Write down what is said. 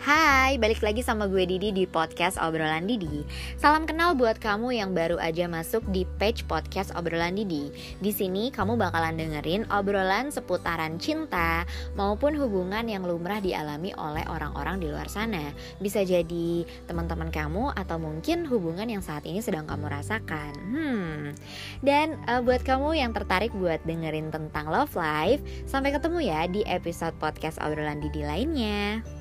Hai, balik lagi sama gue Didi di podcast Obrolan Didi. Salam kenal buat kamu yang baru aja masuk di page podcast Obrolan Didi. Di sini kamu bakalan dengerin obrolan seputaran cinta maupun hubungan yang lumrah dialami oleh orang-orang di luar sana. Bisa jadi teman-teman kamu atau mungkin hubungan yang saat ini sedang kamu rasakan. Hmm. Dan uh, buat kamu yang tertarik buat dengerin tentang love life, sampai ketemu ya di episode podcast Obrolan Didi lainnya.